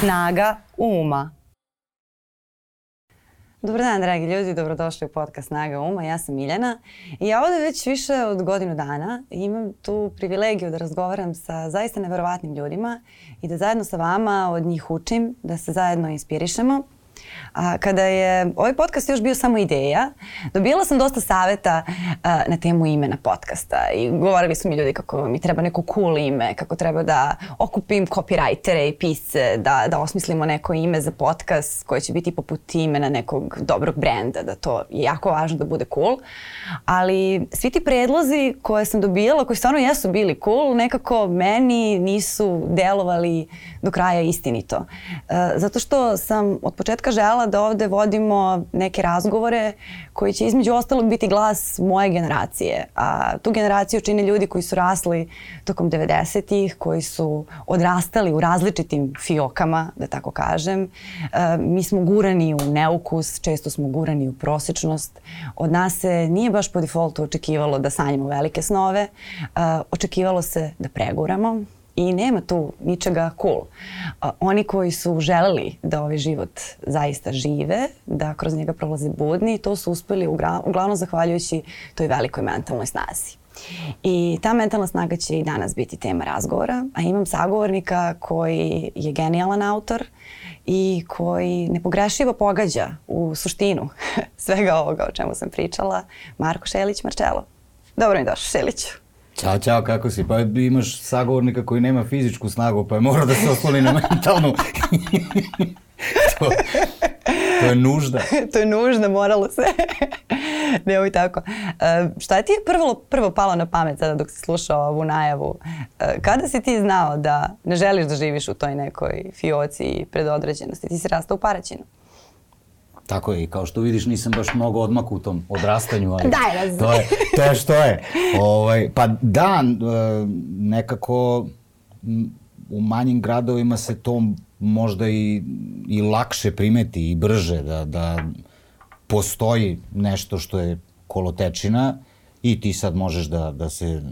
Snaga uma. Dobar dan, dragi ljudi, dobrodošli u podcast Snaga uma. Ja sam Miljana i ja ovde već više od godinu dana imam tu privilegiju da razgovaram sa zaista neverovatnim ljudima i da zajedno sa vama od njih učim, da se zajedno inspirišemo A, kada je ovaj podcast još bio samo ideja, dobila sam dosta saveta a, na temu imena podcasta i govorili su mi ljudi kako mi treba neko cool ime, kako treba da okupim copywritere i pisce, da, da osmislimo neko ime za podcast koje će biti poput imena nekog dobrog brenda, da to je jako važno da bude cool. Ali svi ti predlozi koje sam dobijala, koji stvarno jesu bili cool, nekako meni nisu delovali do kraja istinito. E, zato što sam od početka žela da ovde vodimo neke razgovore koji će između ostalog biti glas moje generacije. A tu generaciju čine ljudi koji su rasli tokom 90-ih, koji su odrastali u različitim fiokama, da tako kažem. E, mi smo gurani u neukus, često smo gurani u prosečnost. Od nas se nije baš po defaultu očekivalo da sanjamo velike snove. E, očekivalo se da preguramo, i nema tu ničega cool. Oni koji su želeli da ovaj život zaista žive, da kroz njega prolaze budni, to su uspeli uglavnom zahvaljujući toj velikoj mentalnoj snazi. I ta mentalna snaga će i danas biti tema razgovora, a imam sagovornika koji je genijalan autor i koji nepogrešivo pogađa u suštinu svega ovoga o čemu sam pričala, Marko Šelić Marčelo. Dobro mi došao, Šeliću. Ćao, čao, kako si? Pa imaš sagovornika koji nema fizičku snagu, pa je mora da se osloni na mentalnu. to, to je nužda. to je nužda, moralo se. Nemoj tako. Uh, šta ti je prvo, prvo palo na pamet sada dok si slušao ovu najavu? Uh, kada si ti znao da ne želiš da živiš u toj nekoj fioci predodređenosti? Ti si rastao u Paraćinu. Tako je, i kao što vidiš nisam baš mnogo odmak u tom odrastanju, ali Daj, to je, to je što je. Ovaj, pa da, e, nekako u manjim gradovima se to možda i, i lakše primeti i brže, da, da postoji nešto što je kolotečina i ti sad možeš da, da se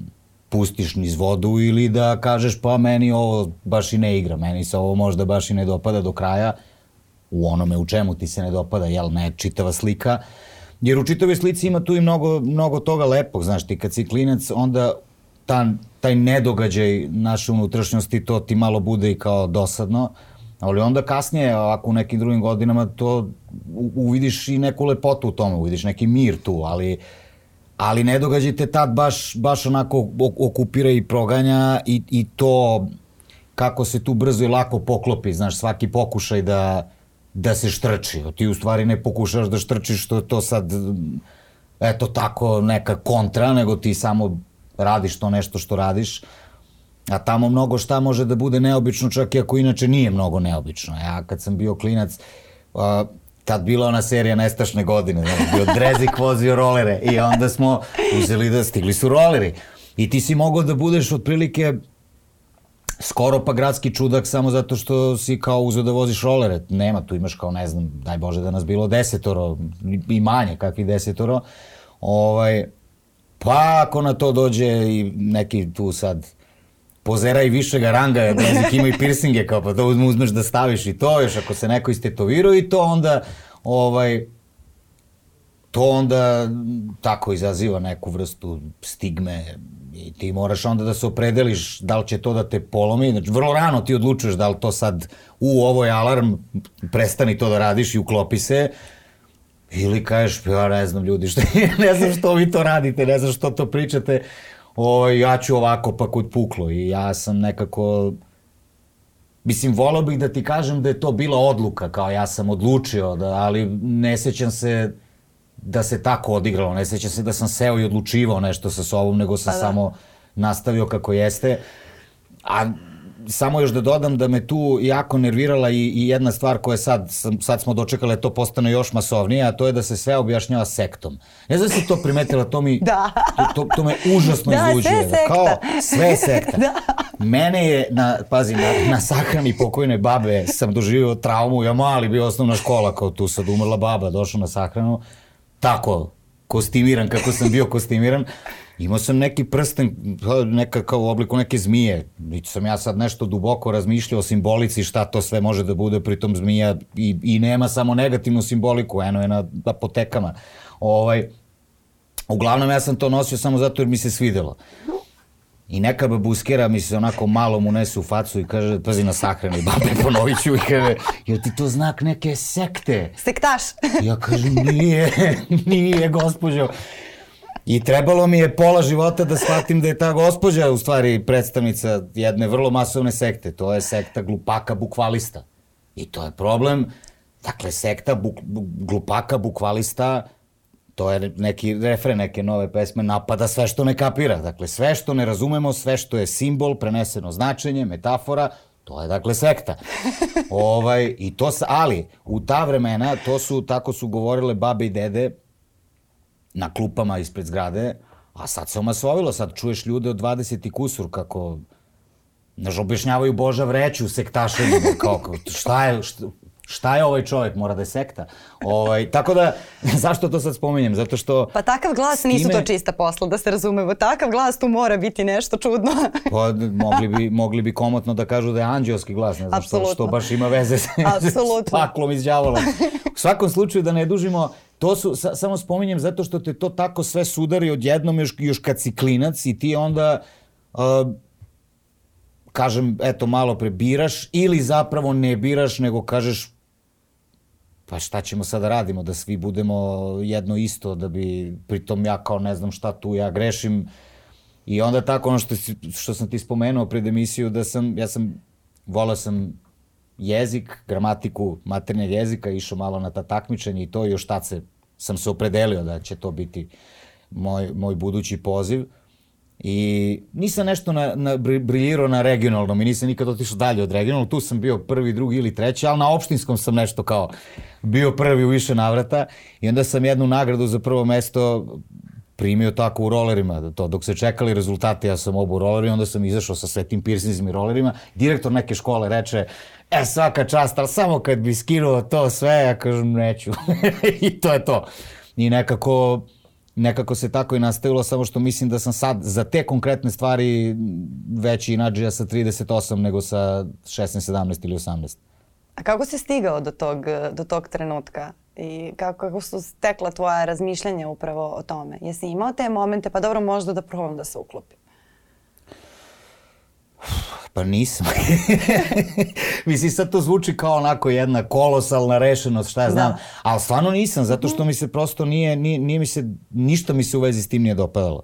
pustiš niz vodu ili da kažeš pa meni ovo baš i ne igra, meni se ovo možda baš i ne dopada do kraja, u onome u čemu ti se ne dopada, jel ne, čitava slika, jer u čitavoj slici ima tu i mnogo, mnogo toga lepog, znaš, ti kad si klinac, onda ta, taj nedogađaj naše unutrašnjosti, to ti malo bude i kao dosadno, ali onda kasnije, ako u nekim drugim godinama, to uvidiš i neku lepotu u tome, uvidiš neki mir tu, ali ali ne događaj te tad baš, baš onako okupira i proganja i, i to kako se tu brzo i lako poklopi, znaš, svaki pokušaj da, da se štrči. Ti u stvari ne pokušaš da štrčiš što je to sad eto tako neka kontra, nego ti samo radiš to nešto što radiš. A tamo mnogo šta može da bude neobično, čak i ako inače nije mnogo neobično. Ja kad sam bio klinac, uh, tad bila ona serija Nestašne godine, znači bio Drezik vozio rolere i onda smo uzeli da stigli su roleri. I ti si mogao da budeš otprilike skoro pa gradski čudak samo zato što si kao uzeo da voziš rolere. Nema, tu imaš kao, ne znam, daj Bože da nas bilo desetoro i manje, kakvi desetoro. Ovaj, pa ako na to dođe i neki tu sad pozera i višega ranga, jezik ima i piercinge, kao pa to uzmeš da staviš i to, još ako se neko istetovirao i to onda, ovaj, to onda tako izaziva neku vrstu stigme, I ti moraš onda da se opredeliš da li će to da te polomi. Znači, vrlo rano ti odlučuješ da li to sad u ovoj alarm prestani to da radiš i uklopi se. Ili kažeš, ja ne znam ljudi, što, ne znam što vi to radite, ne znam što to pričate. O, ja ću ovako pa kod puklo. I ja sam nekako... Mislim, volao bih da ti kažem da je to bila odluka, kao ja sam odlučio, da, ali ne sećam se da se tako odigralo. Ne seća se da sam seo i odlučivao nešto sa sobom, nego sam pa da. samo nastavio kako jeste. A samo još da dodam da me tu jako nervirala i, i jedna stvar koja sad, sad smo dočekali da to postane još masovnije, a to je da se sve objašnjava sektom. Ne znam da si to primetila, to mi, da. to, to, to me užasno da, izluđuje. Sve sekta. Kao, sve sekta. da. Mene je, na, pazi, na, na sahrani pokojne babe sam doživio traumu, ja mali bio osnovna škola, kao tu sad umrla baba, došao na sahranu, tako kostimiran kako sam bio kostimiran. Imao sam neki prsten, neka kao u obliku neke zmije. Niti sam ja sad nešto duboko razmišljao o simbolici, šta to sve može da bude, pritom zmija i, i nema samo negativnu simboliku, eno je na apotekama. Ovaj, uglavnom ja sam to nosio samo zato jer mi se svidelo. I neka babuskera mi se onako malo mu nese u facu i kaže, pazi na sahrani, babe, ponovit ću i kaže, jel ti to znak neke sekte? Sektaš. Ja kažem, nije, nije, gospođo. I trebalo mi je pola života da shvatim da je ta gospođa u stvari predstavnica jedne vrlo masovne sekte. To je sekta glupaka bukvalista. I to je problem. Dakle, sekta buk, glupaka bukvalista to je neki refren neke nove pesme, napada sve što ne kapira. Dakle, sve što ne razumemo, sve što je simbol, preneseno značenje, metafora, to je dakle sekta. ovaj, i to, ali, u ta vremena, to su, tako su govorile babe i dede na klupama ispred zgrade, a sad se omasovilo, sad čuješ ljude od 20 i kusur kako Znaš, objašnjavaju Boža vreću sektašenju, kao, šta je, šta, šta je ovaj čovjek, mora da je sekta. Ovaj, tako da, zašto to sad spominjem? Zato što... Pa takav glas nisu to čista posla, da se razumemo. Takav glas tu mora biti nešto čudno. pa, mogli bi, mogli bi komotno da kažu da je anđelski glas, ne znam što, što baš ima veze s, s paklom iz djavola. U svakom slučaju da ne dužimo, to su, sa, samo spominjem zato što te to tako sve sudari odjednom još, još kad si klinac i ti onda... Uh, kažem, eto, malo pre biraš ili zapravo ne biraš, nego kažeš pa šta ćemo sada da radimo, da svi budemo jedno isto, da bi, pritom ja kao ne znam šta tu, ja grešim. I onda tako ono što, što sam ti spomenuo pred emisiju, da sam, ja sam, volao sam jezik, gramatiku maternjeg jezika, išao malo na ta takmičenja i to, još tad se, sam se opredelio da će to biti moj, moj budući poziv. I nisam nešto na, na, briljirao na regionalnom i nisam nikad otišao dalje od regionalnog. Tu sam bio prvi, drugi ili treći, ali na opštinskom sam nešto kao bio prvi u više navrata. I onda sam jednu nagradu za prvo mesto primio tako u rolerima, to, dok se čekali rezultate, ja sam obu roleri, onda sam izašao sa sve tim i rolerima. Direktor neke škole reče, e, svaka čast, ali samo kad bi skinuo to sve, ja kažem, neću. I to je to. I nekako, nekako se tako i nastavilo, samo što mislim da sam sad za te konkretne stvari veći inađija sa 38 nego sa 16, 17 ili 18. A kako si stigao do tog, do tog trenutka? I kako, kako su stekla tvoja razmišljanja upravo o tome? Jesi imao te momente, pa dobro možda da probam da se uklopim? Pa nisam. Mislim, sad to zvuči kao onako jedna kolosalna rešenost, šta ja znam, da. ali stvarno nisam, zato što mi se prosto nije, nije, nije mi se, ništa mi se u vezi s tim nije dopadalo.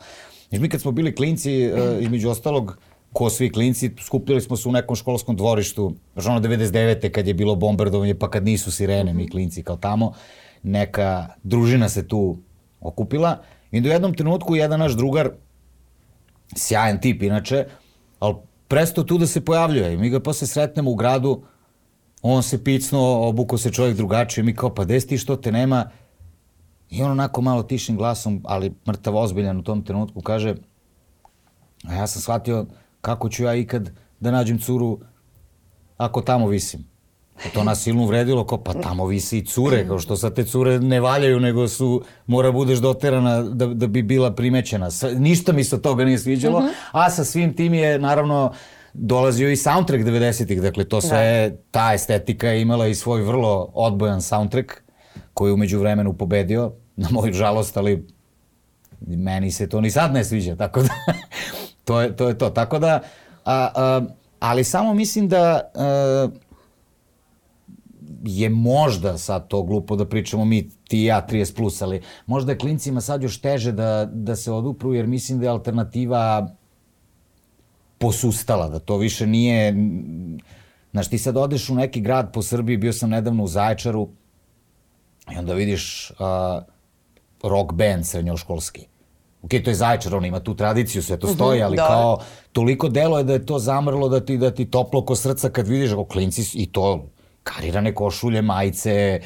Znači, mi kad smo bili klinci, uh, između ostalog, ko svi klinci, skupili smo se u nekom školskom dvorištu, baš ono 99. kad je bilo bombardovanje, pa kad nisu sirene, mi klinci kao tamo, neka družina se tu okupila i do jednom trenutku jedan naš drugar, sjajan tip inače, ali presto tu da se pojavljuje i mi ga posle sretnemo u gradu, on se picnuo, obuko se čovjek drugačije, mi kao pa des ti što te nema i on onako malo tišim glasom, ali mrtav ozbiljan u tom trenutku kaže a ja sam shvatio kako ću ja ikad da nađem curu ako tamo visim. A to nas silno uvredilo, kao pa tamo visi i cure, kao što sad te cure ne valjaju, nego su, mora budeš doterana da, da bi bila primećena. Sve, ništa mi se od toga nije sviđalo, uh mhm. -huh. a sa svim tim je naravno dolazio i soundtrack 90-ih, dakle to sve, da. ta estetika je imala i svoj vrlo odbojan soundtrack, koji je umeđu vremenu pobedio, na moju žalost, ali meni se to ni sad ne sviđa, tako da to, je, to je to. Tako da, a, a, ali samo mislim da a, je možda sad to glupo da pričamo mi, ti i ja, 30 plus, ali možda je klincima sad još teže da, da se odupru, jer mislim da je alternativa posustala, da to više nije... Znaš, ti sad odeš u neki grad po Srbiji, bio sam nedavno u Zaječaru, i onda vidiš uh, rock band srednjoškolski. Ok, to je Zaječar, on ima tu tradiciju, sve to mhm, stoji, ali da. kao toliko delo je da je to zamrlo da ti, da ti toplo ko srca kad vidiš ako klinci i to karirane košulje, majice,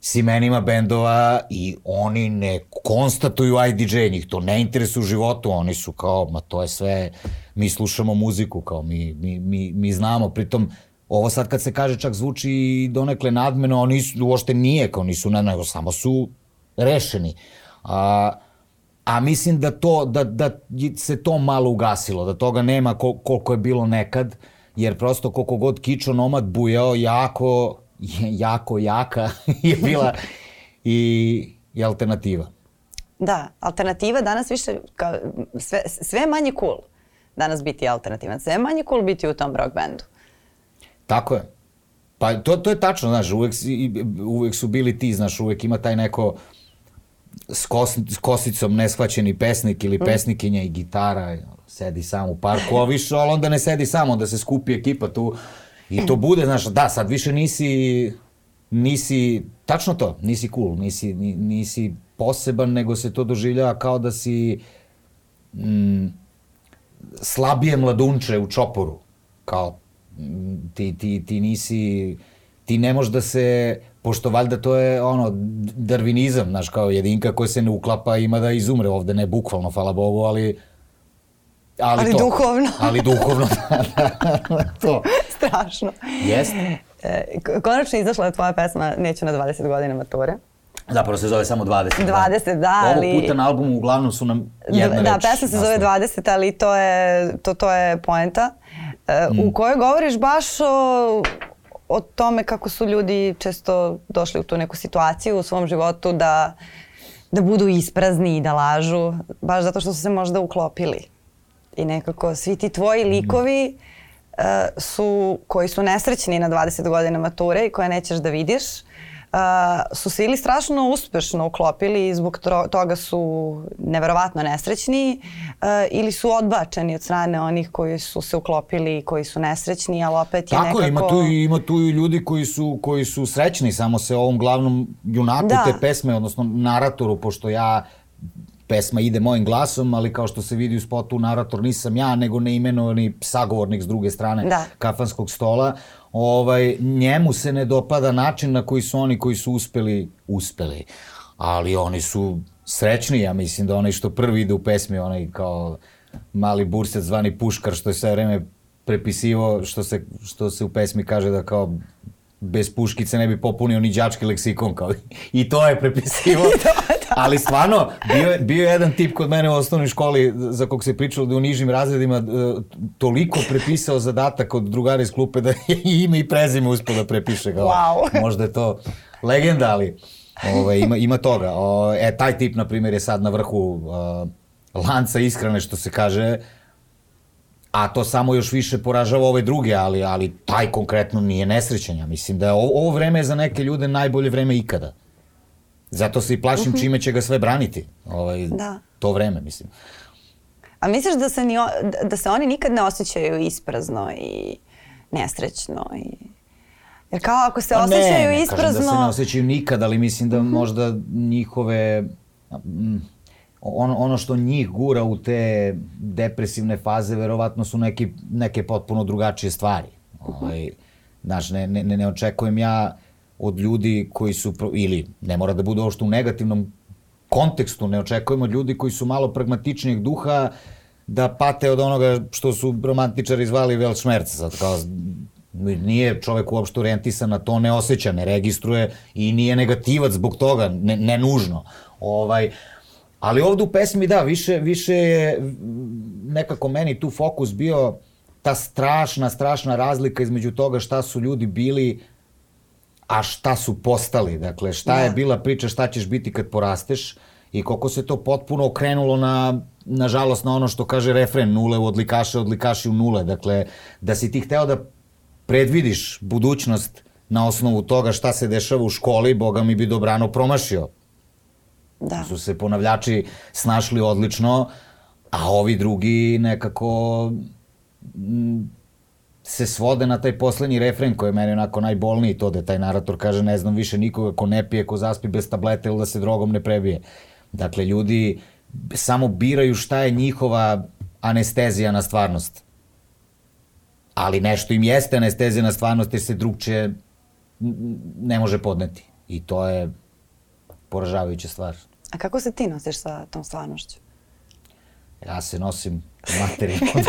s imenima bendova i oni ne konstatuju IDJ, njih to ne interesuje u životu, oni su kao, ma to je sve, mi slušamo muziku, kao mi, mi, mi, mi znamo, pritom ovo sad kad se kaže čak zvuči donekle nadmeno, oni su, uošte nije, kao nisu, nego samo su rešeni. A, A mislim da, to, da, da se to malo ugasilo, da toga nema kol, koliko je bilo nekad, jer prosto koliko god Kičo Nomad bujao, jako, jako jaka je bila i, i alternativa. Da, alternativa danas više, kao, sve, sve manje cool danas biti alternativan. Sve manje cool biti u tom rock bandu. Tako je. Pa to, to je tačno, znaš, uvek, uvek su bili ti, znaš, uvek ima taj neko s, kos, s kosicom neshvaćeni pesnik ili mm. pesnikinja i gitara, sedi sam u parku, a više, ali onda ne sedi samo, onda se skupi ekipa tu i to bude, znaš, da, sad više nisi, nisi, tačno to, nisi cool, nisi, nisi poseban, nego se to doživljava kao da si mm, slabije mladunče u čoporu, kao ti, ti, ti nisi, ti ne možeš da se, pošto valjda to je ono, darvinizam, znaš, kao jedinka koja se ne uklapa ima da izumre ovde, ne bukvalno, hvala Bogu, ali Ali, ali to, duhovno. Ali duhovno, da, da, da, to. Strašno. Jeste. Konačno izašla je tvoja pesma Neću na 20 godina mature. Zapravo se zove samo 20. 20, da, da ali... Ovog puta na albumu uglavnom su nam jedna da, reč. Da, pesma se zove 20, ali to je, to, to je poenta. Uh, mm. U kojoj govoriš baš o, o tome kako su ljudi često došli u tu neku situaciju u svom životu da, da budu isprazni i da lažu, baš zato što su se možda uklopili. I nekako svi ti tvoji mm. likovi uh, su, koji su nesrećni na 20 godina mature i koje nećeš da vidiš, uh, su se ili strašno uspešno uklopili i zbog toga su neverovatno nesrećni uh, ili su odbačeni od strane onih koji su se uklopili i koji su nesrećni, ali opet je Tako, nekako... ima tu, ima tu i ljudi koji su, koji su srećni, samo se ovom glavnom junaku da. te pesme, odnosno naratoru, pošto ja pesma ide mojim glasom, ali kao što se vidi u spotu, narator nisam ja, nego neimenovani sagovornik s druge strane da. kafanskog stola ovaj, njemu se ne dopada način na koji su oni koji su uspeli, uspeli. Ali oni su srećni, ja mislim da onaj što prvi ide u pesmi, onaj kao mali burset zvani Puškar, što je sve vreme prepisivo, što se, što se u pesmi kaže da kao bez puškice ne bi popunio ni đački leksikon kao i to je prepisivo. Ali stvarno bio je, bio je jedan tip kod mene u osnovnoj školi za kog se pričalo da u nižim razredima uh, toliko prepisao zadatak od drugara iz klupe da je ime i prezime uspio da prepiše kao. Wow. Možda je to legenda, ali ovaj, ima, ima toga. O, e, taj tip, na primjer, je sad na vrhu uh, lanca ishrane, što se kaže, a to samo još više poražava ove druge, ali, ali taj konkretno nije nesrećan. Ja mislim da je ovo, ovo vreme je za neke ljude najbolje vreme ikada. Zato se i plašim uh mhm. -huh. čime će ga sve braniti. Ovaj, da. To vreme, mislim. A misliš da se, ni, da se oni nikad ne osjećaju isprazno i nesrećno? I... Jer kao ako se pa osjećaju ne, ne isprazno... Ne, kažem da se ne osjećaju nikad, ali mislim da mhm. možda njihove... Mm, ono, ono što njih gura u te depresivne faze verovatno su neki, neke potpuno drugačije stvari. Ovaj, znaš, ne, ne, ne očekujem ja od ljudi koji su, ili ne mora da bude ovo što u negativnom kontekstu, ne očekujem od ljudi koji su malo pragmatičnijeg duha da pate od onoga što su romantičari zvali Weltschmerz. Sad kao, nije čovek uopšte orientisan na to, ne osjeća, ne registruje i nije negativac zbog toga, ne, ne nužno. Ovaj, Ali ovde u pesmi, da, više, više je nekako meni tu fokus bio ta strašna, strašna razlika između toga šta su ljudi bili, a šta su postali. Dakle, šta je da. bila priča, šta ćeš biti kad porasteš i koliko se to potpuno okrenulo na, nažalost, na ono što kaže refren, nule u odlikaše, odlikaši u nule. Dakle, da si ti hteo da predvidiš budućnost na osnovu toga šta se dešava u školi, Boga mi bi dobrano promašio Da. Su se ponavljači snašli odlično, a ovi drugi nekako m, se svode na taj poslednji refren koji je meni onako najbolniji, to da taj narator kaže ne znam više nikoga ko ne pije, ko zaspi bez tablete ili da se drogom ne prebije. Dakle, ljudi samo biraju šta je njihova anestezija na stvarnost. Ali nešto im jeste anestezija na stvarnost jer se drugče ne može podneti. I to je poražavajuća stvar. A kako se ti nosiš sa tom stvarnošću? Ja se nosim materijalno.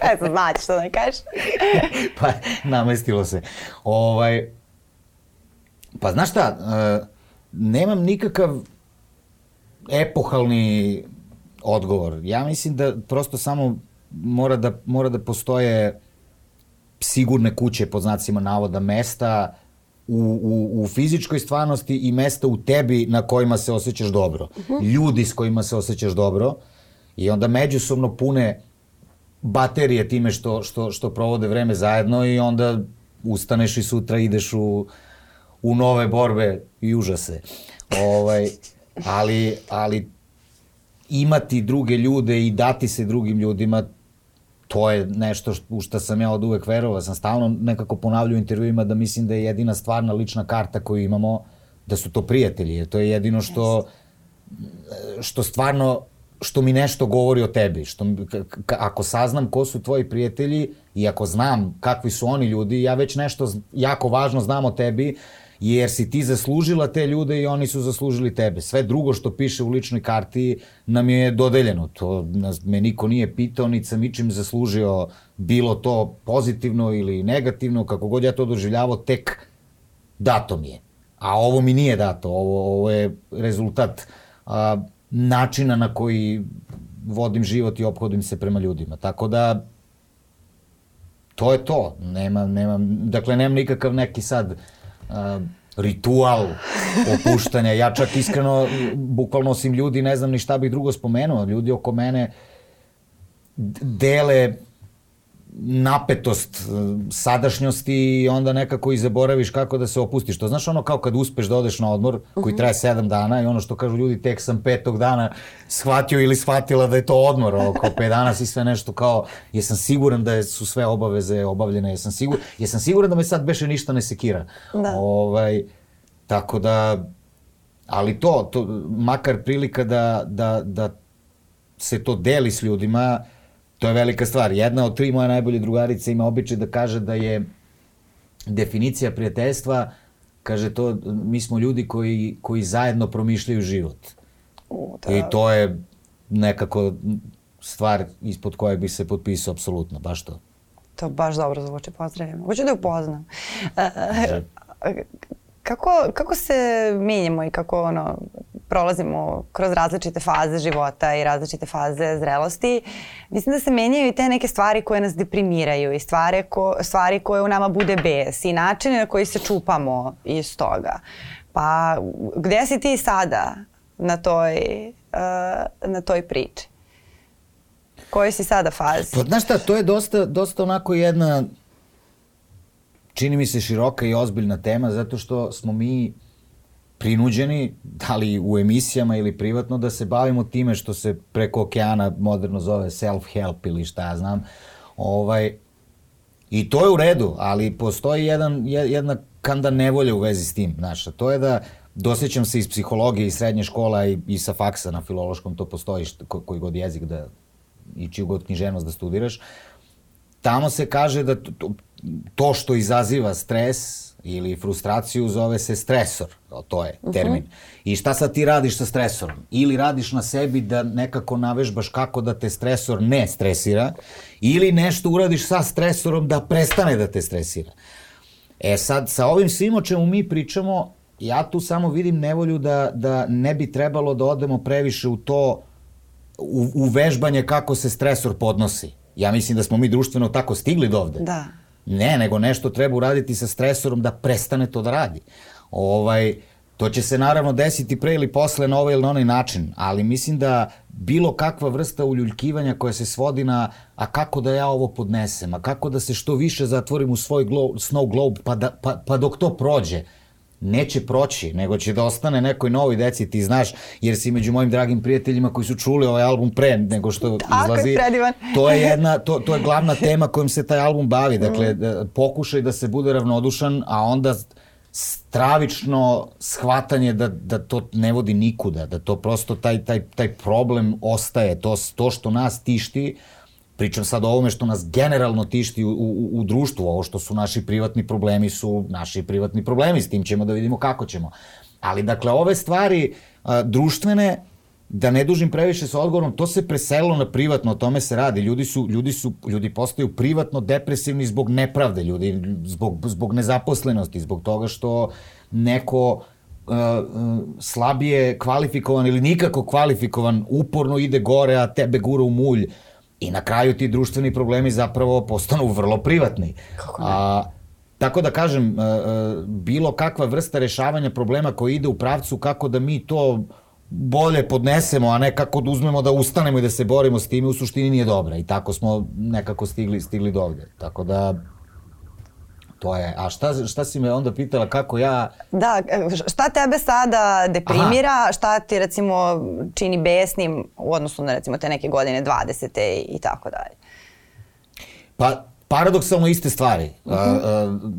Kaj se znači što ne kažeš? pa, namestilo se. Ovaj, pa znaš šta, uh, nemam nikakav epohalni odgovor. Ja mislim da prosto samo mora da, mora da postoje sigurne kuće, pod znacima navoda, mesta u, u, u fizičkoj stvarnosti i mesta u tebi na kojima se osjećaš dobro. Uh -huh. Ljudi s kojima se osjećaš dobro i onda međusobno pune baterije time što, što, što provode vreme zajedno i onda ustaneš i sutra ideš u, u nove borbe i užase. Ovaj, ali, ali imati druge ljude i dati se drugim ljudima, to je nešto u što sam ja od uvek verovao. Sam stalno nekako ponavljao u intervjuima da mislim da je jedina stvarna lična karta koju imamo da su to prijatelji. Jer to je jedino što, što stvarno što mi nešto govori o tebi. Što, ako saznam ko su tvoji prijatelji i ako znam kakvi su oni ljudi, ja već nešto jako važno znam o tebi, jer si ti zaslužila te ljude i oni su zaslužili tebe. Sve drugo što piše u ličnoj karti nam je dodeljeno. To nas, me niko nije pitao, niti sam ničim zaslužio bilo to pozitivno ili negativno, kako god ja to doživljavao, tek dato mi je. A ovo mi nije dato, ovo, ovo je rezultat a, načina na koji vodim život i ophodim se prema ljudima. Tako da, to je to. Nema, nema, dakle, nemam nikakav neki sad uh, ritual opuštanja. Ja čak iskreno, bukvalno osim ljudi, ne znam ni šta bih drugo spomenuo. Ljudi oko mene dele napetost e, sadašnjosti i onda nekako i zaboraviš kako da se opustiš. To znaš ono kao kad uspeš da odeš na odmor koji mhm. traje sedam dana i ono što kažu ljudi tek sam petog dana shvatio ili shvatila da je to odmor, ono, kao pet dana si sve nešto kao jesam siguran da su sve obaveze obavljene, jesam siguran, jesam siguran da me sad beše ništa ne sekira. Da. Ovaj, tako da, ali to, to makar prilika da, da, da se to deli s ljudima, uh, To je velika stvar. Jedna od tri moje najbolje drugarice ima običaj da kaže da je definicija prijateljstva, kaže to, mi smo ljudi koji, koji zajedno promišljaju život. O, da. I to je nekako stvar ispod koje bi se potpisao apsolutno, baš to. To baš dobro zvuči, pozdravljam. Hoću da upoznam. kako, kako se menjamo i kako ono, prolazimo kroz različite faze života i različite faze zrelosti, mislim da se menjaju i te neke stvari koje nas deprimiraju i stvari, ko, stvari koje u nama bude bes i načine na koji se čupamo iz toga. Pa gde si ti sada na toj, uh, na toj priči? Koji si sada fazi? Pa znaš šta, to je dosta, dosta onako jedna čini mi se široka i ozbiljna tema zato što smo mi prinuđeni, da li u emisijama ili privatno, da se bavimo time što se preko okeana moderno zove self-help ili šta ja znam. Ovaj, I to je u redu, ali postoji jedan, jedna kanda nevolja u vezi s tim, znaš, to je da dosećam se iz psihologije i srednje škola i, i sa faksa na filološkom, to postoji što, koji god jezik da, i čiju god književnost da studiraš, tamo se kaže da to što izaziva stres ili frustraciju zove se stresor, to je mhm. termin. Uh -huh. I šta sad ti radiš sa stresorom? Ili radiš na sebi da nekako navežbaš kako da te stresor ne stresira, ili nešto uradiš sa stresorom da prestane da te stresira. E sad, sa ovim svim o čemu mi pričamo, ja tu samo vidim nevolju da, da ne bi trebalo da odemo previše u to, u, u vežbanje kako se stresor podnosi. Ja mislim da smo mi društveno tako stigli do ovde. Da Ne, nego nešto treba uraditi sa stresorom da prestane to da radi. Ovaj, to će se naravno desiti pre ili posle na ovaj ili na onaj način, ali mislim da bilo kakva vrsta uljuljkivanja koja se svodi na a kako da ja ovo podnesem, a kako da se što više zatvorim u svoj glow, snow globe pa, da, pa, pa dok to prođe, neće proći, nego će da ostane nekoj novoj deci, ti znaš, jer si među mojim dragim prijateljima koji su čuli ovaj album pre nego što Tako izlazi. Je to je jedna, to, to je glavna tema kojom se taj album bavi, dakle, mm. Da, pokušaj da se bude ravnodušan, a onda stravično shvatanje da, da to ne vodi nikuda, da to prosto taj, taj, taj problem ostaje, to, to što nas tišti, Pričam sad o ovome što nas generalno tišti u, u, u društvu, ovo što su naši privatni problemi su naši privatni problemi, s tim ćemo da vidimo kako ćemo. Ali dakle, ove stvari a, društvene, da ne dužim previše sa odgovorom, to se preselilo na privatno, o tome se radi. Ljudi su, ljudi su, ljudi postaju privatno depresivni zbog nepravde, ljudi, zbog, zbog nezaposlenosti, zbog toga što neko uh, slabije kvalifikovan ili nikako kvalifikovan uporno ide gore, a tebe gura u mulj i na kraju ti društveni problemi zapravo postanu vrlo privatni. Kako ne? A, tako da kažem, uh, uh, bilo kakva vrsta rešavanja problema koji ide u pravcu kako da mi to bolje podnesemo, a ne kako da uzmemo da ustanemo i da se borimo s time, u suštini nije dobra. I tako smo nekako stigli, stigli do ovde. Tako da, to je. A šta, šta si me onda pitala kako ja... Da, šta tebe sada deprimira, Aha. šta ti recimo čini besnim u odnosu na recimo te neke godine 20. i tako dalje? Pa, paradoksalno iste stvari. Uh -huh. uh, uh,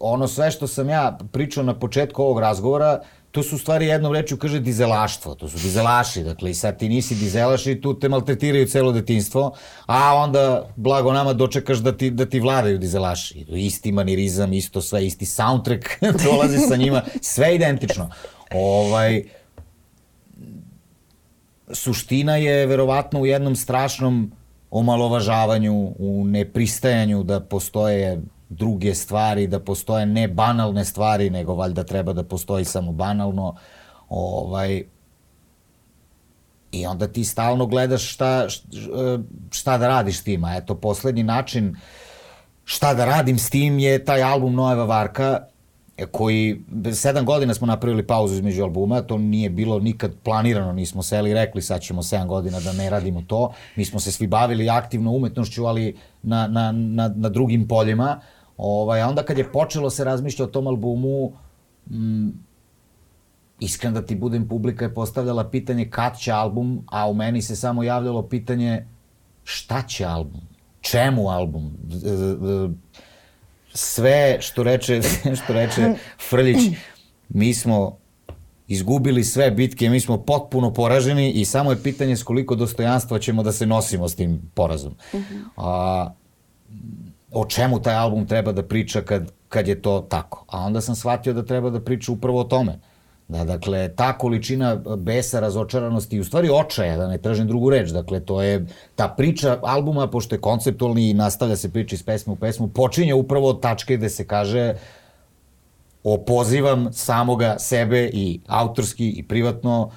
ono sve što sam ja pričao na početku ovog razgovora, to su stvari jednom rečju kaže dizelaštvo, to su dizelaši, dakle i sad ti nisi dizelaš i tu te maltretiraju celo detinstvo, a onda blago nama dočekaš da ti, da ti vladaju dizelaši. Isti manirizam, isto sve, isti soundtrack dolazi sa njima, sve identično. Ovaj, suština je verovatno u jednom strašnom omalovažavanju, u nepristajanju da postoje druge stvari, da postoje ne banalne stvari, nego valjda treba da postoji samo banalno. Ovaj, I onda ti stalno gledaš šta, šta da radiš s tim. A eto, poslednji način šta da radim s tim je taj album Nojeva Varka, koji, sedam godina smo napravili pauzu između albuma, to nije bilo nikad planirano, nismo seli i rekli sad ćemo sedam godina da ne radimo to. Mi smo se svi bavili aktivno umetnošću, ali na, na, na, na drugim poljima. Ovaj, onda kad je počelo se razmišlja o tom albumu, mm, iskren da ti budem, publika je postavljala pitanje kad će album, a u meni se samo javljalo pitanje šta će album, čemu album, sve što reče, što reče Frljić, mi smo izgubili sve bitke, mi smo potpuno poraženi i samo je pitanje s koliko dostojanstva ćemo da se nosimo s tim porazom. Mhm. A, o čemu taj album treba da priča kad, kad je to tako. A onda sam shvatio da treba da priča upravo o tome. Da, dakle, ta količina besa, razočaranosti i u stvari očaja, da ne tražim drugu reč, dakle, to je ta priča albuma, pošto je konceptualni i nastavlja se priča iz pesme u pesmu, počinje upravo od tačke gde se kaže opozivam samoga sebe i autorski i privatno,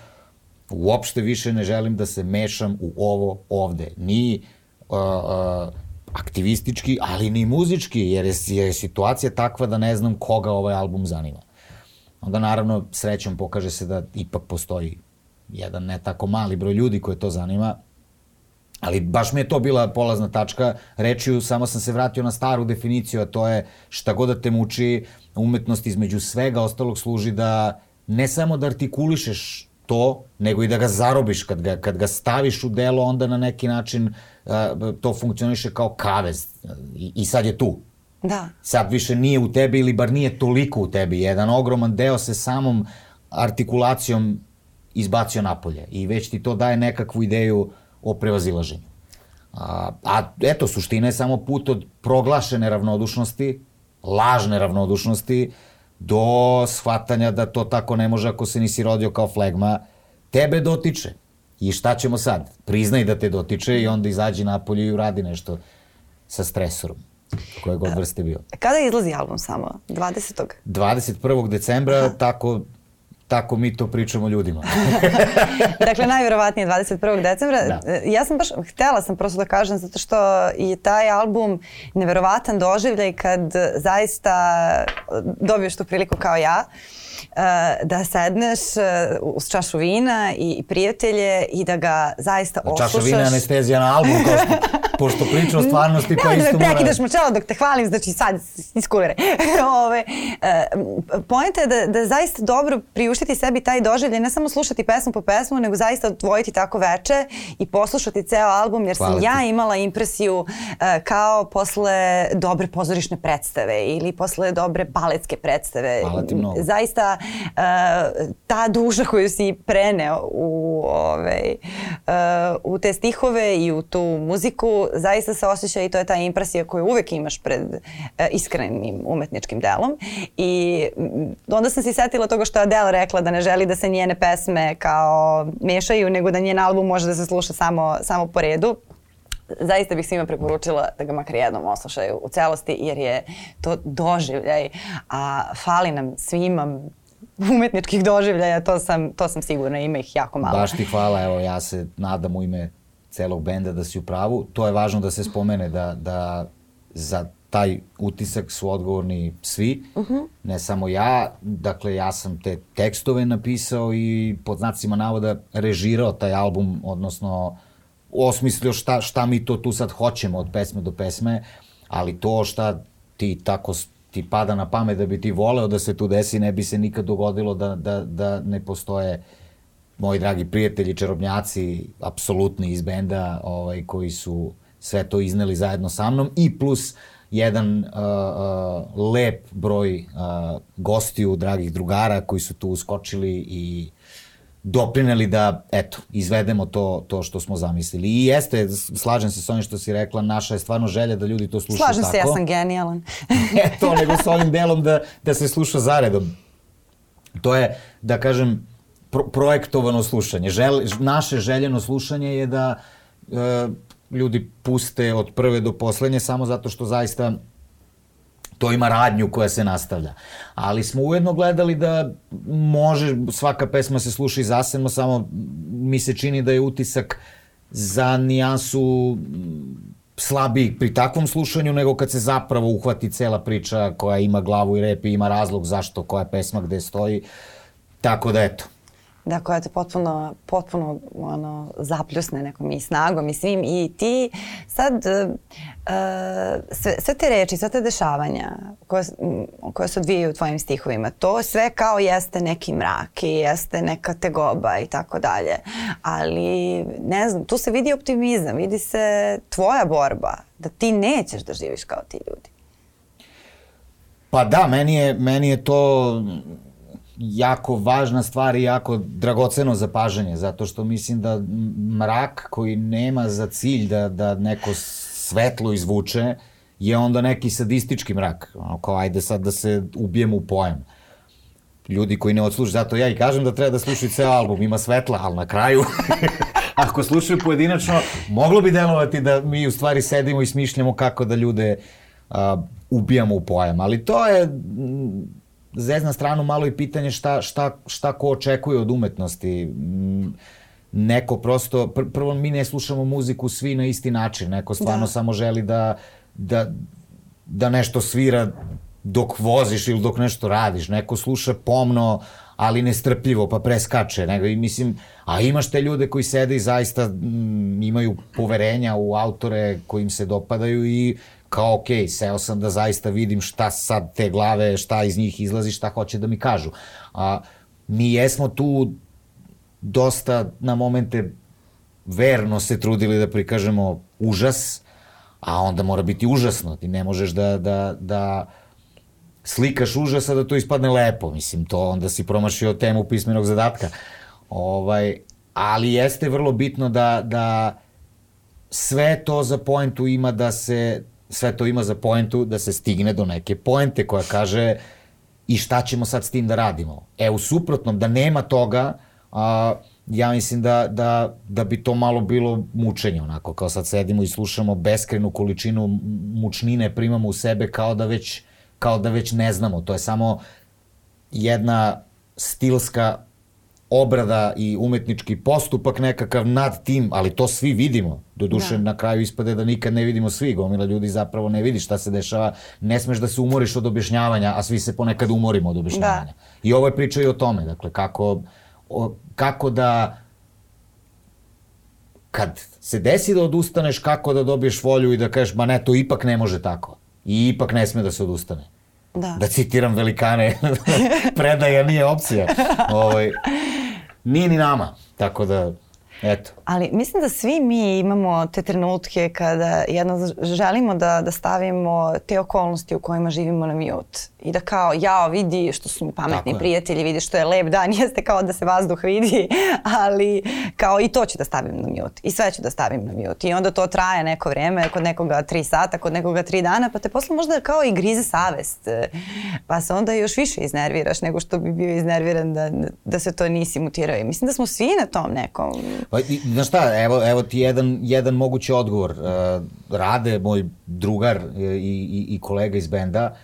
uopšte više ne želim da se mešam u ovo ovde. Ni uh, uh, aktivistički, ali ni muzički, jer je, je situacija takva da ne znam koga ovaj album zanima. Onda naravno srećom pokaže se da ipak postoji jedan ne tako mali broj ljudi koje to zanima, ali baš mi je to bila polazna tačka, rečiju samo sam se vratio na staru definiciju, a to je šta god da te muči, umetnost između svega ostalog služi da ne samo da artikulišeš to, nego i da ga zarobiš. Kad ga, kad ga staviš u delo, onda na neki način to funkcioniše kao kavez i, i sad je tu. Da. Sad više nije u tebi ili bar nije toliko u tebi. Jedan ogroman deo se samom artikulacijom izbacio napolje i već ti to daje nekakvu ideju o prevazilaženju. A, a eto, suština je samo put od proglašene ravnodušnosti, lažne ravnodušnosti, do shvatanja da to tako ne može ako se nisi rodio kao flegma, tebe dotiče. I šta ćemo sad? Priznaj da te dotiče i onda izađi napolje i uradi nešto sa stresorom koje god vrste bio. Kada izlazi album samo? 20. 21. decembra, Aha. tako tako mi to pričamo ljudima. dakle, najverovatnije 21. decembra. Da. Ja sam baš, htela sam prosto da kažem, zato što je taj album neverovatan doživljaj kad zaista dobiješ tu priliku kao ja. Uh, uh, da sedneš uh, uz čašu vina i prijatelje i da ga zaista da, oslušaš. Čaša vina je anestezija na album, kao što, pošto priča o stvarnosti pa isto mora... Ne, prekidaš čelo dok te hvalim, znači sad iskulere. Ove, uh, pojenta je da, da zaista dobro priuštiti sebi taj doživljaj, ne samo slušati pesmu po pesmu, nego zaista odvojiti tako veče i poslušati ceo album, jer Hvala sam ti. ja imala impresiju kao posle dobre pozorišne predstave ili posle dobre baletske predstave. Hvala ti mnogo. Zaista uh, ta duša koju si preneo u, ovaj, uh, u te stihove i u tu muziku, zaista se osjeća i to je ta impresija koju uvek imaš pred uh, iskrenim umetničkim delom. I onda sam se setila toga što je Adele rekla da ne želi da se njene pesme kao mešaju, nego da njen album može da se sluša samo, samo po redu zaista bih svima preporučila da ga makar jednom oslušaju u celosti jer je to doživljaj, a fali nam svima umetničkih doživljaja, to sam, to sam sigurna, ima ih jako malo. Baš ti hvala, evo ja se nadam u ime celog benda da si u pravu. To je važno da se spomene da, da za taj utisak su odgovorni svi, uh -huh. ne samo ja. Dakle, ja sam te tekstove napisao i pod znacima navoda režirao taj album, odnosno osmislio šta, šta mi to tu sad hoćemo od pesme do pesme, ali to šta ti tako ti pada na pamet da bi ti voleo da se tu desi, ne bi se nikad dogodilo da, da, da ne postoje moji dragi prijatelji, čarobnjaci, apsolutni iz benda, ovaj, koji su sve to izneli zajedno sa mnom i plus jedan uh, uh, lep broj uh, gostiju, dragih drugara koji su tu uskočili i doprineli da, eto, izvedemo to, to što smo zamislili. I jeste, slažem se s onim što si rekla, naša je stvarno želja da ljudi to slušaju slažem tako. Slažem se, ja sam genijalan. Eto, nego s ovim delom da, da se sluša zaredom. To je, da kažem, pro, projektovano slušanje. Žel, naše željeno slušanje je da e, ljudi puste od prve do poslednje samo zato što zaista to ima radnju koja se nastavlja. Ali smo ujedno gledali da može svaka pesma se sluša i zasebno, samo mi se čini da je utisak za nijansu slabiji pri takvom slušanju nego kad se zapravo uhvati cela priča koja ima glavu i rep i ima razlog zašto koja pesma gde stoji. Tako da eto, da koja te potpuno, potpuno ono, zapljusne nekom i snagom i svim i ti sad uh, sve, sve te reči, sve te dešavanja koje, koje se odvijaju u tvojim stihovima, to sve kao jeste neki mrak i jeste neka tegoba i tako dalje, ali ne znam, tu se vidi optimizam, vidi se tvoja borba, da ti nećeš da živiš kao ti ljudi. Pa da, meni je, meni je to jako važna stvar i jako dragoceno zapažanje, zato što mislim da mrak koji nema za cilj da, da neko svetlo izvuče, je onda neki sadistički mrak. Ono, kao ajde sad da se ubijemo u pojam. Ljudi koji ne odslušaju, zato ja i kažem da treba da slušaju ceo album, ima svetla, ali na kraju, ako slušaju pojedinačno, moglo bi delovati da mi u stvari sedimo i smišljamo kako da ljude uh, ubijamo u pojam. Ali to je zezna stranu malo i pitanje šta, šta, šta ko očekuje od umetnosti. Mm, neko prosto, pr prvo mi ne slušamo muziku svi na isti način, neko stvarno da. samo želi da, da, da nešto svira dok voziš ili dok nešto radiš, neko sluša pomno, ali nestrpljivo, pa preskače. Nego, i mislim, a imaš te ljude koji sede i zaista mm, imaju poverenja u autore kojim se dopadaju i kao ok, seo sam da zaista vidim šta sad te glave, šta iz njih izlazi, šta hoće da mi kažu. A, mi jesmo tu dosta na momente verno se trudili da prikažemo užas, a onda mora biti užasno. Ti ne možeš da, da, da slikaš užasa da to ispadne lepo. Mislim, to onda si promašio temu pismenog zadatka. Ovaj, ali jeste vrlo bitno da, da sve to za poentu ima da se sve to ima za poentu da se stigne do neke poente koja kaže i šta ćemo sad s tim da radimo. E, u suprotnom, da nema toga, a, ja mislim da, da, da bi to malo bilo mučenje, onako, kao sad sedimo i slušamo beskrenu količinu mučnine, primamo u sebe kao da već, kao da već ne znamo. To je samo jedna stilska obrada i umetnički postupak nekakav nad tim, ali to svi vidimo. Doduše, da. na kraju ispade da nikad ne vidimo svi, gomila ljudi zapravo ne vidi šta se dešava. Ne smeš da se umoriš od objašnjavanja, a svi se ponekad umorimo od objašnjavanja. Da. I ovo je priča i o tome, dakle, kako, o, kako da kad se desi da odustaneš, kako da dobiješ volju i da kažeš, ma ne, to ipak ne može tako. I ipak ne sme da se odustane. Da. Da citiram velikane, predaja nije opcija. Ovaj, nije ni nama, tako da Eto. Ali mislim da svi mi imamo te trenutke kada jedno želimo da, da stavimo te okolnosti u kojima živimo na mute. I da kao, jao, vidi što su mi pametni prijatelji, vidi što je lep dan, jeste kao da se vazduh vidi, ali kao i to ću da stavim na mute. I sve ću da stavim na mute. I onda to traje neko vreme, kod nekoga tri sata, kod nekoga tri dana, pa te posle možda kao i grize savest. Pa se onda još više iznerviraš nego što bi bio iznerviran da, da se to nisi mutirao. I mislim da smo svi na tom nekom znaš šta, evo, evo ti jedan, jedan mogući odgovor. Uh, Rade, moj drugar i, i, i kolega iz benda,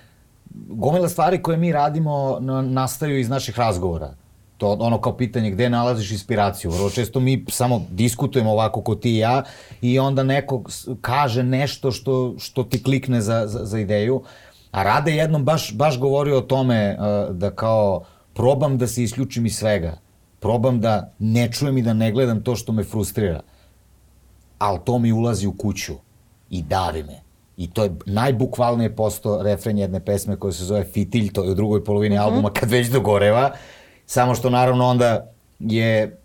gomila stvari koje mi radimo na, nastaju iz naših razgovora. To ono kao pitanje gde nalaziš inspiraciju. Vrlo često mi samo diskutujemo ovako ko ti i ja i onda neko kaže nešto što, što ti klikne za, za, za ideju. A Rade jednom baš, baš govorio o tome uh, da kao probam da se isključim iz svega. Probam da ne čujem i da ne gledam to što me frustrira. Ali to mi ulazi u kuću i davi me. I to je najbukvalnije posto refren jedne pesme koja se zove Fitilj, to je u drugoj polovini mm -hmm. albuma kad već dogoreva. Samo što naravno onda je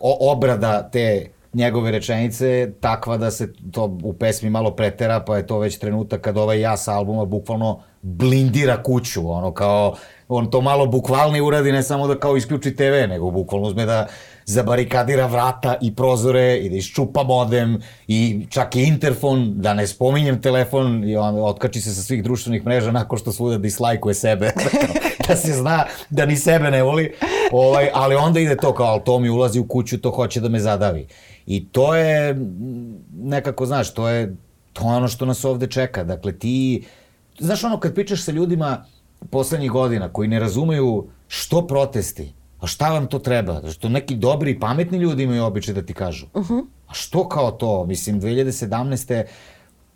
obrada te njegove rečenice takva da se to u pesmi malo pretera, pa je to već trenutak kad ovaj ja sa albuma bukvalno blindira kuću, ono kao on to malo bukvalni uradi, ne samo da kao isključi TV, nego bukvalno uzme da zabarikadira vrata i prozore i da iščupa modem i čak i interfon, da ne spominjem telefon i on otkači se sa svih društvenih mreža nakon što svuda dislajkuje sebe, da se zna da ni sebe ne voli, ovaj, ali onda ide to kao, ali to mi ulazi u kuću, to hoće da me zadavi. I to je nekako, znaš, to je, to je ono što nas ovde čeka. Dakle, ti, znaš ono kad pričaš sa ljudima poslednjih godina koji ne razumeju što protesti, A šta vam to treba? Što neki dobri i pametni ljudi imaju običaj da ti kažu. Uh -huh. A što kao to? Mislim, 2017.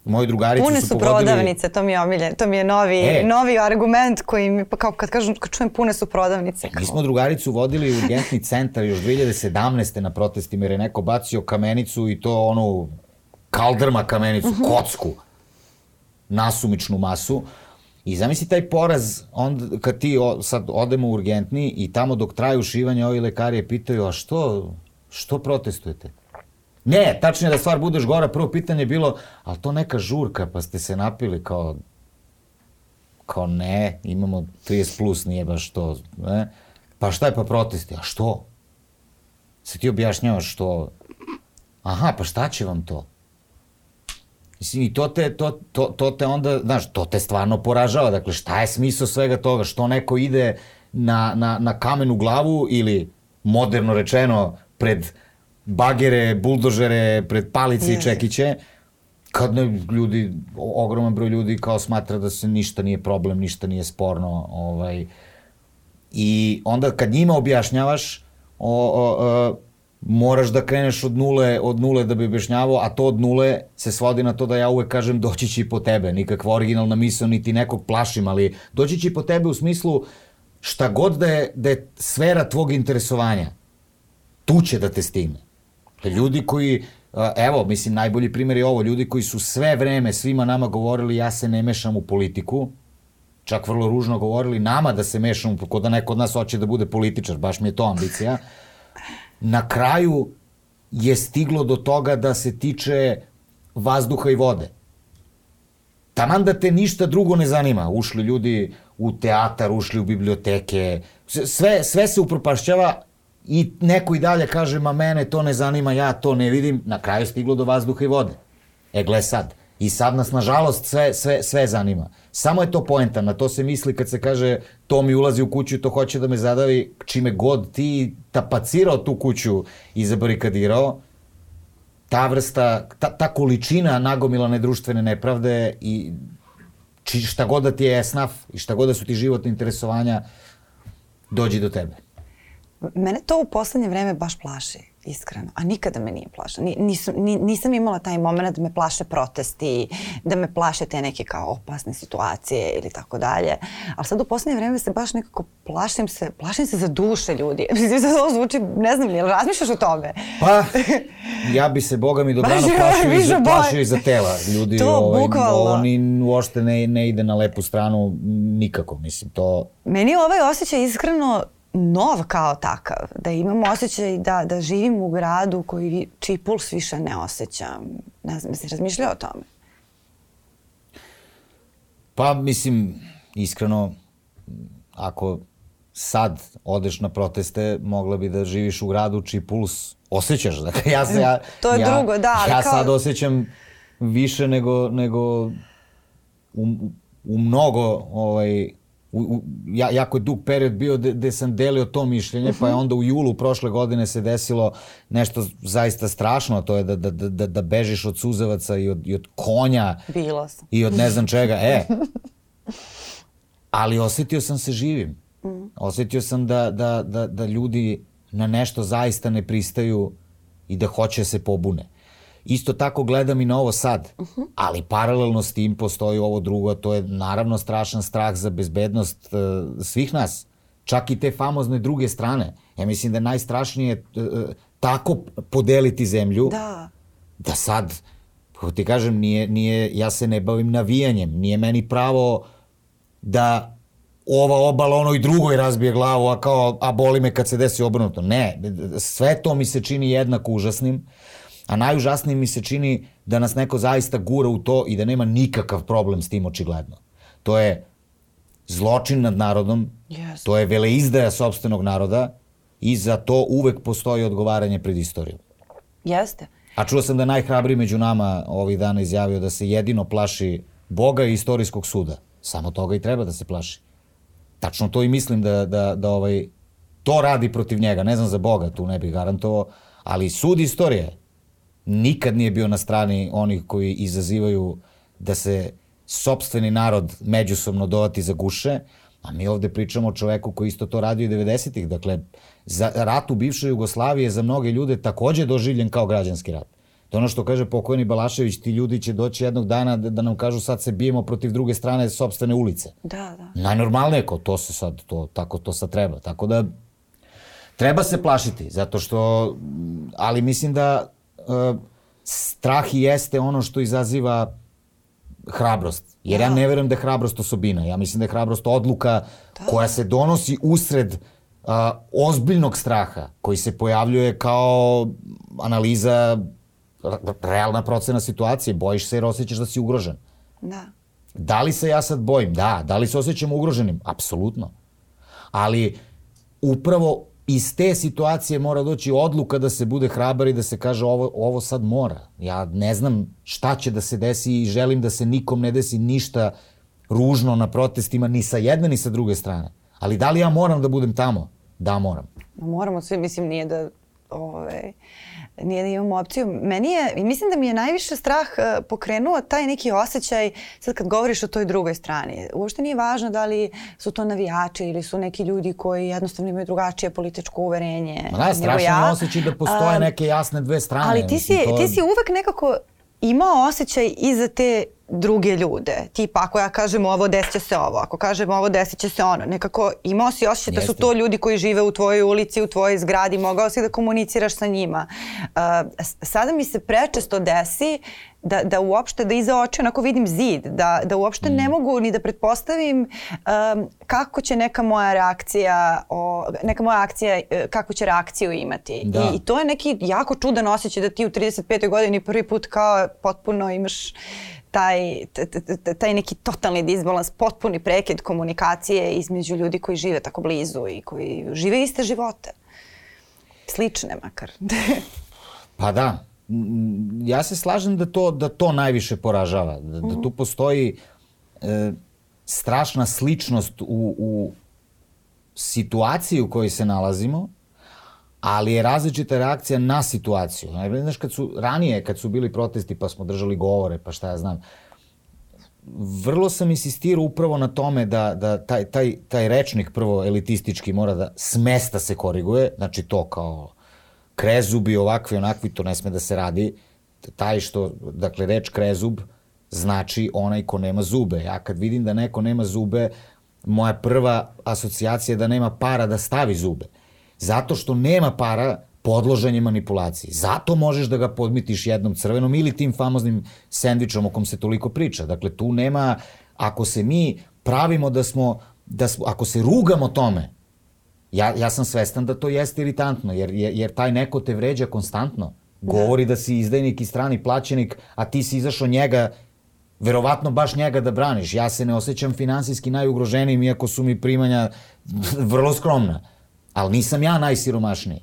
moji drugarici pune su, su pogodili... prodavnice, to mi je omiljen, to mi je novi, e, novi argument koji mi, pa kao kad kažem, kad čujem pune su prodavnice. Kao. Mi smo drugaricu vodili u urgentni centar još 2017. na protestima jer je neko bacio kamenicu i to onu kaldrma kamenicu, uh -huh. kocku, nasumičnu masu. I zamisli taj poraz, onda kad ti o, sad odemo u urgentni i tamo dok traju šivanje, ovi lekari je pitaju, a što, što protestujete? Ne, tačnije da stvar budeš gora, prvo pitanje je bilo, ali to neka žurka, pa ste se napili kao, kao ne, imamo 30 plus, nije baš to, ne? Pa šta je pa protesti? A što? Se ti objašnjavaš što? Aha, pa šta će vam to? Mislim, i to te, to, to, to te onda, znaš, to te stvarno poražava. Dakle, šta je smisao svega toga? Što neko ide na, na, na kamenu glavu ili, moderno rečeno, pred bagere, buldožere, pred palice yes. i čekiće, kad ne, ljudi, ogroman broj ljudi kao smatra da se ništa nije problem, ništa nije sporno, ovaj, i onda kad njima objašnjavaš, o, o, o moraš da kreneš od nule, od nule da bi objašnjavao, a to od nule se svodi na to da ja uvek kažem doći će i po tebe, nikakva originalna misla, niti nekog plašim, ali doći će i po tebe u smislu šta god da je, da je sfera tvog interesovanja, tu će da te stigne. Ljudi koji, evo, mislim, najbolji primjer je ovo, ljudi koji su sve vreme svima nama govorili ja se ne mešam u politiku, čak vrlo ružno govorili nama da se mešamo, kod da neko od nas hoće da bude političar, baš mi je to ambicija, na kraju je stiglo do toga da se tiče vazduha i vode. Taman da te ništa drugo ne zanima. Ušli ljudi u teatar, ušli u biblioteke, sve, sve se upropašćava i neko i dalje kaže, ma mene to ne zanima, ja to ne vidim. Na kraju stiglo do vazduha i vode. E, gle sad. I sad nas, nažalost, sve, sve, sve zanima. Samo je to poenta, na to se misli kad se kaže to mi ulazi u kuću to hoće da me zadavi, čime god ti tapacirao tu kuću i zabarikadirao, ta vrsta, ta, ta količina nagomilane društvene nepravde i či, šta god da ti je esnaf i šta god da su ti životne interesovanja, dođi do tebe. Mene to u poslednje vreme baš plaši iskreno. A nikada me nije plašila. Nisam, nisam imala taj moment da me plaše protesti, da me plaše te neke kao opasne situacije ili tako dalje. Ali sad u poslednje vreme se baš nekako plašim se, plašim se za duše ljudi. Mislim da to zvuči, ne znam, jel razmišljaš o tome? Pa, ja bi se, boga mi dobrano, plašio, i za, plašio i za tela. Ljudi, to, ovaj, bukvalno. oni uopšte ne, ne ide na lepu stranu nikako, mislim, to... Meni ovaj osjećaj iskreno nov kao takav, da imam osjećaj da, da živim u gradu koji, čiji puls više ne osjećam. Ne znam, jesi razmišljao o tome? Pa, mislim, iskreno, ako sad odeš na proteste, mogla bi da živiš u gradu čiji puls osjećaš. Dakle, ja se, ja, to je ja, drugo, da. Ali ja kao... sad osjećam više nego, nego u, u mnogo ovaj, u, u, ja, jako je dug period bio gde sam delio to mišljenje, uh -huh. pa je mhm. onda u julu prošle godine se desilo nešto zaista strašno, to je da, da, da, da bežiš od suzavaca i od, i od konja. Bilo sam. I od ne znam čega. E, ali osetio sam se živim. Mm. Osetio sam da, da, da, da ljudi na nešto zaista ne pristaju i da hoće da se pobune. Isto tako gledam i na ovo sad, uh -huh. ali paralelno s tim postoji ovo drugo, a to je naravno strašan strah za bezbednost uh, svih nas, čak i te famozne druge strane. Ja mislim da je najstrašnije uh, tako podeliti zemlju, da, da sad, kako ti kažem, nije, nije, ja se ne bavim navijanjem, nije meni pravo da ova obala onoj drugoj razbije glavu, a kao, a boli me kad se desi obrnuto. Ne, sve to mi se čini jednako užasnim, a najužasnije mi se čini da nas neko zaista gura u to i da nema nikakav problem s tim očigledno. To je zločin nad narodom, yes. to je veleizdaja sobstvenog naroda i za to uvek postoji odgovaranje pred istorijom. Jeste. A čuo sam da najhrabriji među nama ovih dana izjavio da se jedino plaši Boga i istorijskog suda. Samo toga i treba da se plaši. Tačno to i mislim da, da, da ovaj, to radi protiv njega. Ne znam za Boga, tu ne bih garantovao, ali sud istorije nikad nije bio na strani onih koji izazivaju da se sobstveni narod međusobno dovati za guše, a mi ovde pričamo o čoveku koji isto to radio i 90-ih. Dakle, za rat u bivšoj Jugoslaviji je za mnoge ljude takođe doživljen kao građanski rat. To je ono što kaže pokojni Balašević, ti ljudi će doći jednog dana da, da nam kažu sad se bijemo protiv druge strane sobstvene ulice. Da, da. Najnormalnije ko to se sad, to, tako to sad treba. Tako da treba se plašiti, zato što, ali mislim da strah i jeste ono što izaziva hrabrost. Jer da. ja ne verujem da je hrabrost osobina. Ja mislim da je hrabrost odluka da. koja se donosi usred uh, ozbiljnog straha koji se pojavljuje kao analiza realna procena situacije, bojiš se jer osjećaš da si ugrožen. Da. Da li se ja sad bojim? Da. Da li se osjećam ugroženim? Apsolutno. Ali upravo iz te situacije mora doći odluka da se bude hrabar i da se kaže ovo, ovo sad mora. Ja ne znam šta će da se desi i želim da se nikom ne desi ništa ružno na protestima ni sa jedne ni sa druge strane. Ali da li ja moram da budem tamo? Da, moram. Moramo svi, mislim, nije da ove, ovaj, nije da imamo opciju. Meni je, mislim da mi je najviše strah uh, pokrenuo taj neki osjećaj, sad kad govoriš o toj drugoj strani. Uopšte nije važno da li su to navijači ili su neki ljudi koji jednostavno imaju drugačije političko uverenje. Ma da, strašno ja. osjećaj da postoje neke jasne dve strane. Ali ti si, to... ti si uvek nekako imao osjećaj i za te druge ljude. Tipa ako ja kažem ovo desit će se ovo, ako kažem ovo desit će se ono. Nekako imao si osjećaj da su to ljudi koji žive u tvojoj ulici, u tvojoj zgradi, mogao si da komuniciraš sa njima. Uh, sada mi se prečesto desi da, da uopšte, da iza oči onako vidim zid, da, da uopšte mm. ne mogu ni da pretpostavim um, kako će neka moja reakcija, o, neka moja akcija, e, kako će reakciju imati. Da. I, I to je neki jako čudan osjećaj da ti u 35. godini prvi put kao potpuno imaš taj, taj neki totalni disbalans, potpuni prekid komunikacije između ljudi koji žive tako blizu i koji žive iste živote. Slične makar. pa da, ja se slažem da to, da to najviše poražava. Da, da tu postoji e, strašna sličnost u, u situaciji u kojoj se nalazimo, ali je različita reakcija na situaciju. Znaš, kad su, ranije, kad su bili protesti pa smo držali govore, pa šta ja znam, vrlo sam insistirao upravo na tome da, da taj, taj, taj rečnik prvo elitistički mora da s mesta se koriguje, znači to kao krezubi, ovakvi, onakvi, to ne sme da se radi. Taj što, dakle, reč krezub znači onaj ko nema zube. Ja kad vidim da neko nema zube, moja prva asocijacija je da nema para da stavi zube. Zato što nema para, podložen je manipulaciji. Zato možeš da ga podmitiš jednom crvenom ili tim famoznim sendvičom o kom se toliko priča. Dakle, tu nema, ako se mi pravimo da smo, da smo ako se rugamo tome, ja, ja sam svestan da to jeste iritantno, jer, jer taj neko te vređa konstantno. Govori da si izdajnik i strani plaćenik, a ti si izašao njega verovatno baš njega da braniš. Ja se ne osjećam finansijski najugroženijim, iako su mi primanja vrlo skromna. Ali nisam ja najsiromašniji.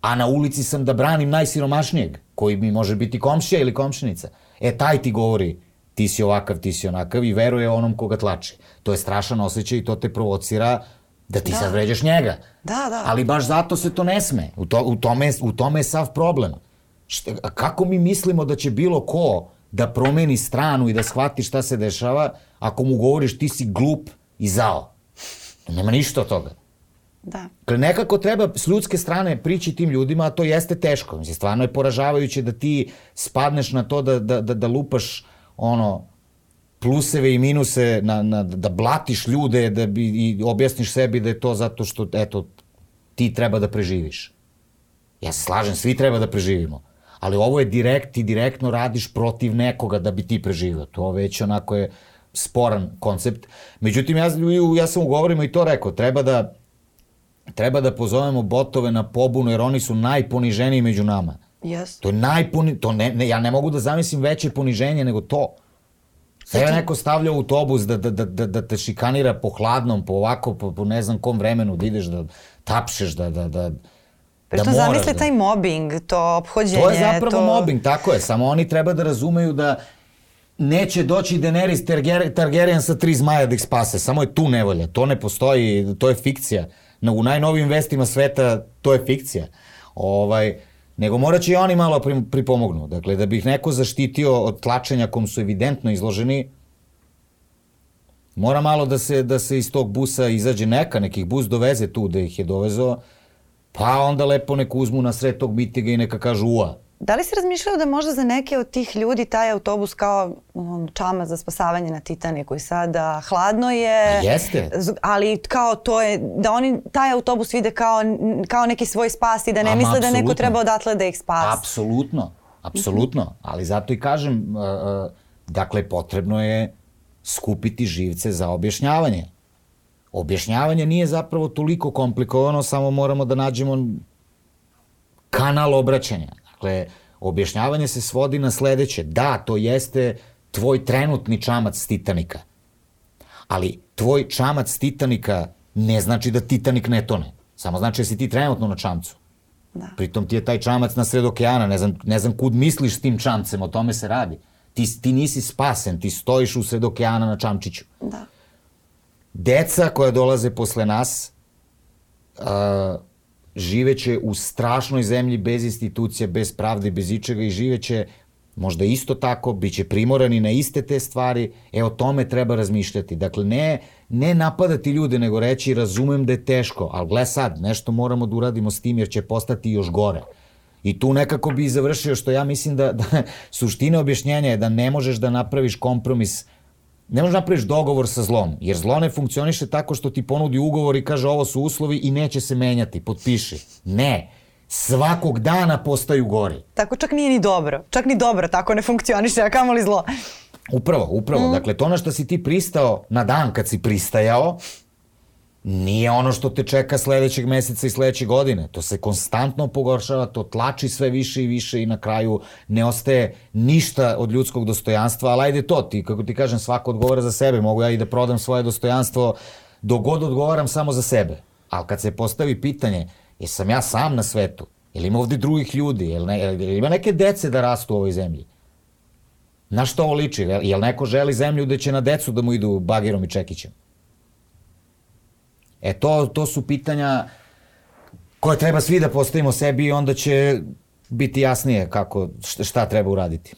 A na ulici sam da branim najsiromašnijeg, koji mi može biti komšija ili komšinica. E, taj ti govori, ti si ovakav, ti si onakav i veruje onom koga tlači. To je strašan osjećaj i to te provocira da ti da. sad vređaš njega. Da, da. Ali baš zato se to ne sme. U, to, u, tome, u tome je sav problem. Šta, kako mi mislimo da će bilo ko da promeni stranu i da shvati šta se dešava, ako mu govoriš ti si glup, i zao. Nema ništa od toga. Da. Dakle, nekako treba s ljudske strane prići tim ljudima, a to jeste teško. Mislim, stvarno je poražavajuće da ti spadneš na to da, da, da, da lupaš ono, pluseve i minuse, na, na, da blatiš ljude da bi, i objasniš sebi da je to zato što, eto, ti treba da preživiš. Ja se slažem, svi treba da preživimo. Ali ovo je direkt, ti direktno radiš protiv nekoga da bi ti preživio. To već onako je sporan koncept. Međutim, ja, ja sam u govorima i to rekao, treba da, treba da pozovemo botove na pobunu, jer oni su najponiženiji među nama. Yes. To je najponi... To ne, ne, ja ne mogu da zamislim veće poniženje nego to. Sve je neko stavlja u autobus da, da, da, da, da te šikanira po hladnom, po ovako, po, po ne znam kom vremenu, da ideš da tapšeš, da, da, da, Da što zamisli da... taj mobbing, to obhođenje. To je zapravo to... mobbing, tako je. Samo oni treba da razumeju da neće doći Daenerys Targaryen sa tri zmaja da ih spase. Samo je tu nevolja. To ne postoji, to je fikcija. No, u najnovijim vestima sveta to je fikcija. Ovaj, nego morat će i oni malo pripomognu. Dakle, da bi ih neko zaštitio od tlačenja kom su evidentno izloženi, mora malo da se, da se iz tog busa izađe neka, nekih bus doveze tu da ih je dovezao, pa onda lepo nek uzmu na sred tog mitiga i neka kažu ua. Da li si razmišljao da možda za neke od tih ljudi taj autobus kao um, čama za spasavanje na Titaniku i sada hladno je. A jeste. Ali kao to je, da oni taj autobus vide kao, kao neki svoj spas i da ne Ama, misle absolutno. da neko treba odatle da ih spasi. Apsolutno, apsolutno. Ali zato i kažem, uh, uh, dakle potrebno je skupiti živce za objašnjavanje. Objašnjavanje nije zapravo toliko komplikovano, samo moramo da nađemo kanal obraćanja. Dakle, objašnjavanje se svodi na sledeće. Da, to jeste tvoj trenutni čamac Titanika. Ali tvoj čamac Titanika ne znači da Titanik ne tone. Samo znači da si ti trenutno na čamcu. Da. Pritom ti je taj čamac na sred okeana, ne znam, ne znam kud misliš s tim čamcem, o tome se radi. Ti, ti nisi spasen, ti stojiš u sred okeana na čamčiću. Da. Deca koja dolaze posle nas, uh, živeće u strašnoj zemlji bez institucija, bez pravde, bez ičega i živeće možda isto tako, bit će primorani na iste te stvari, e o tome treba razmišljati. Dakle, ne, ne napadati ljude, nego reći razumem da je teško, ali gle sad, nešto moramo da uradimo s tim jer će postati još gore. I tu nekako bi završio što ja mislim da, da suština objašnjenja je da ne možeš da napraviš kompromis ne možeš da napraviš dogovor sa zlom, jer zlo ne funkcioniše tako što ti ponudi ugovor i kaže ovo su uslovi i neće se menjati, potpiši. Ne, svakog dana postaju gori. Tako čak nije ni dobro, čak ni dobro tako ne funkcioniše, a kamoli zlo. Upravo, upravo. Mm. Dakle, to na što si ti pristao na dan kad si pristajao, nije ono što te čeka sledećeg meseca i sledeće godine. To se konstantno pogoršava, to tlači sve više i više i na kraju ne ostaje ništa od ljudskog dostojanstva, ali ajde to, ti, kako ti kažem, svako odgovara za sebe. Mogu ja i da prodam svoje dostojanstvo dok god odgovaram samo za sebe. Ali kad se postavi pitanje, jesam ja sam na svetu? Ili ima ovde drugih ljudi? Jel, ne, jel ima neke dece da rastu u ovoj zemlji? Na što ovo liči? Jel neko želi zemlju da će na decu da mu idu bagirom i čekićem? E to, to su pitanja koje treba svi da postavimo sebi i onda će biti jasnije kako, šta treba uraditi.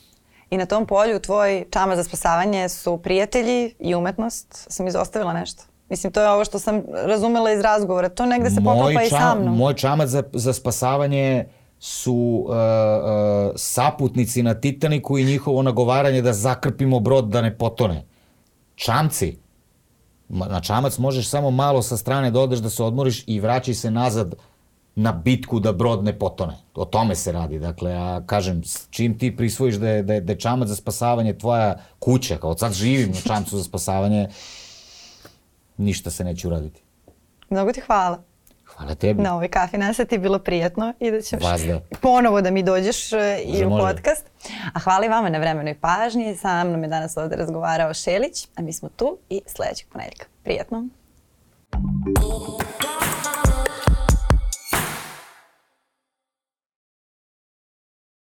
I na tom polju tvoj čama za spasavanje su prijatelji i umetnost. Sam izostavila nešto. Mislim, to je ovo što sam razumela iz razgovora. To negde se poklapa i sa mnom. Moj čamac za, za spasavanje su uh, uh, saputnici na Titaniku i njihovo nagovaranje da zakrpimo brod da ne potone. Čamci na čamac možeš samo malo sa strane da odeš da se odmoriš i vraćaj se nazad na bitku da brod ne potone. O tome se radi. Dakle, a kažem, čim ti prisvojiš da je, da je, da je čamac za spasavanje tvoja kuća, kao sad živim na čamcu za spasavanje, ništa se neće uraditi. Mnogo ti hvala. Hvala tebi. Na ovoj kafi nasa ti je bilo prijetno i da ćeš Vazda. ponovo da mi dođeš e, i u podcast. A hvala i vama na vremenoj pažnji. Sa mnom je danas ovde razgovarao Šelić, a mi smo tu i sledećeg ponedjeljka. Prijetno. Thank you.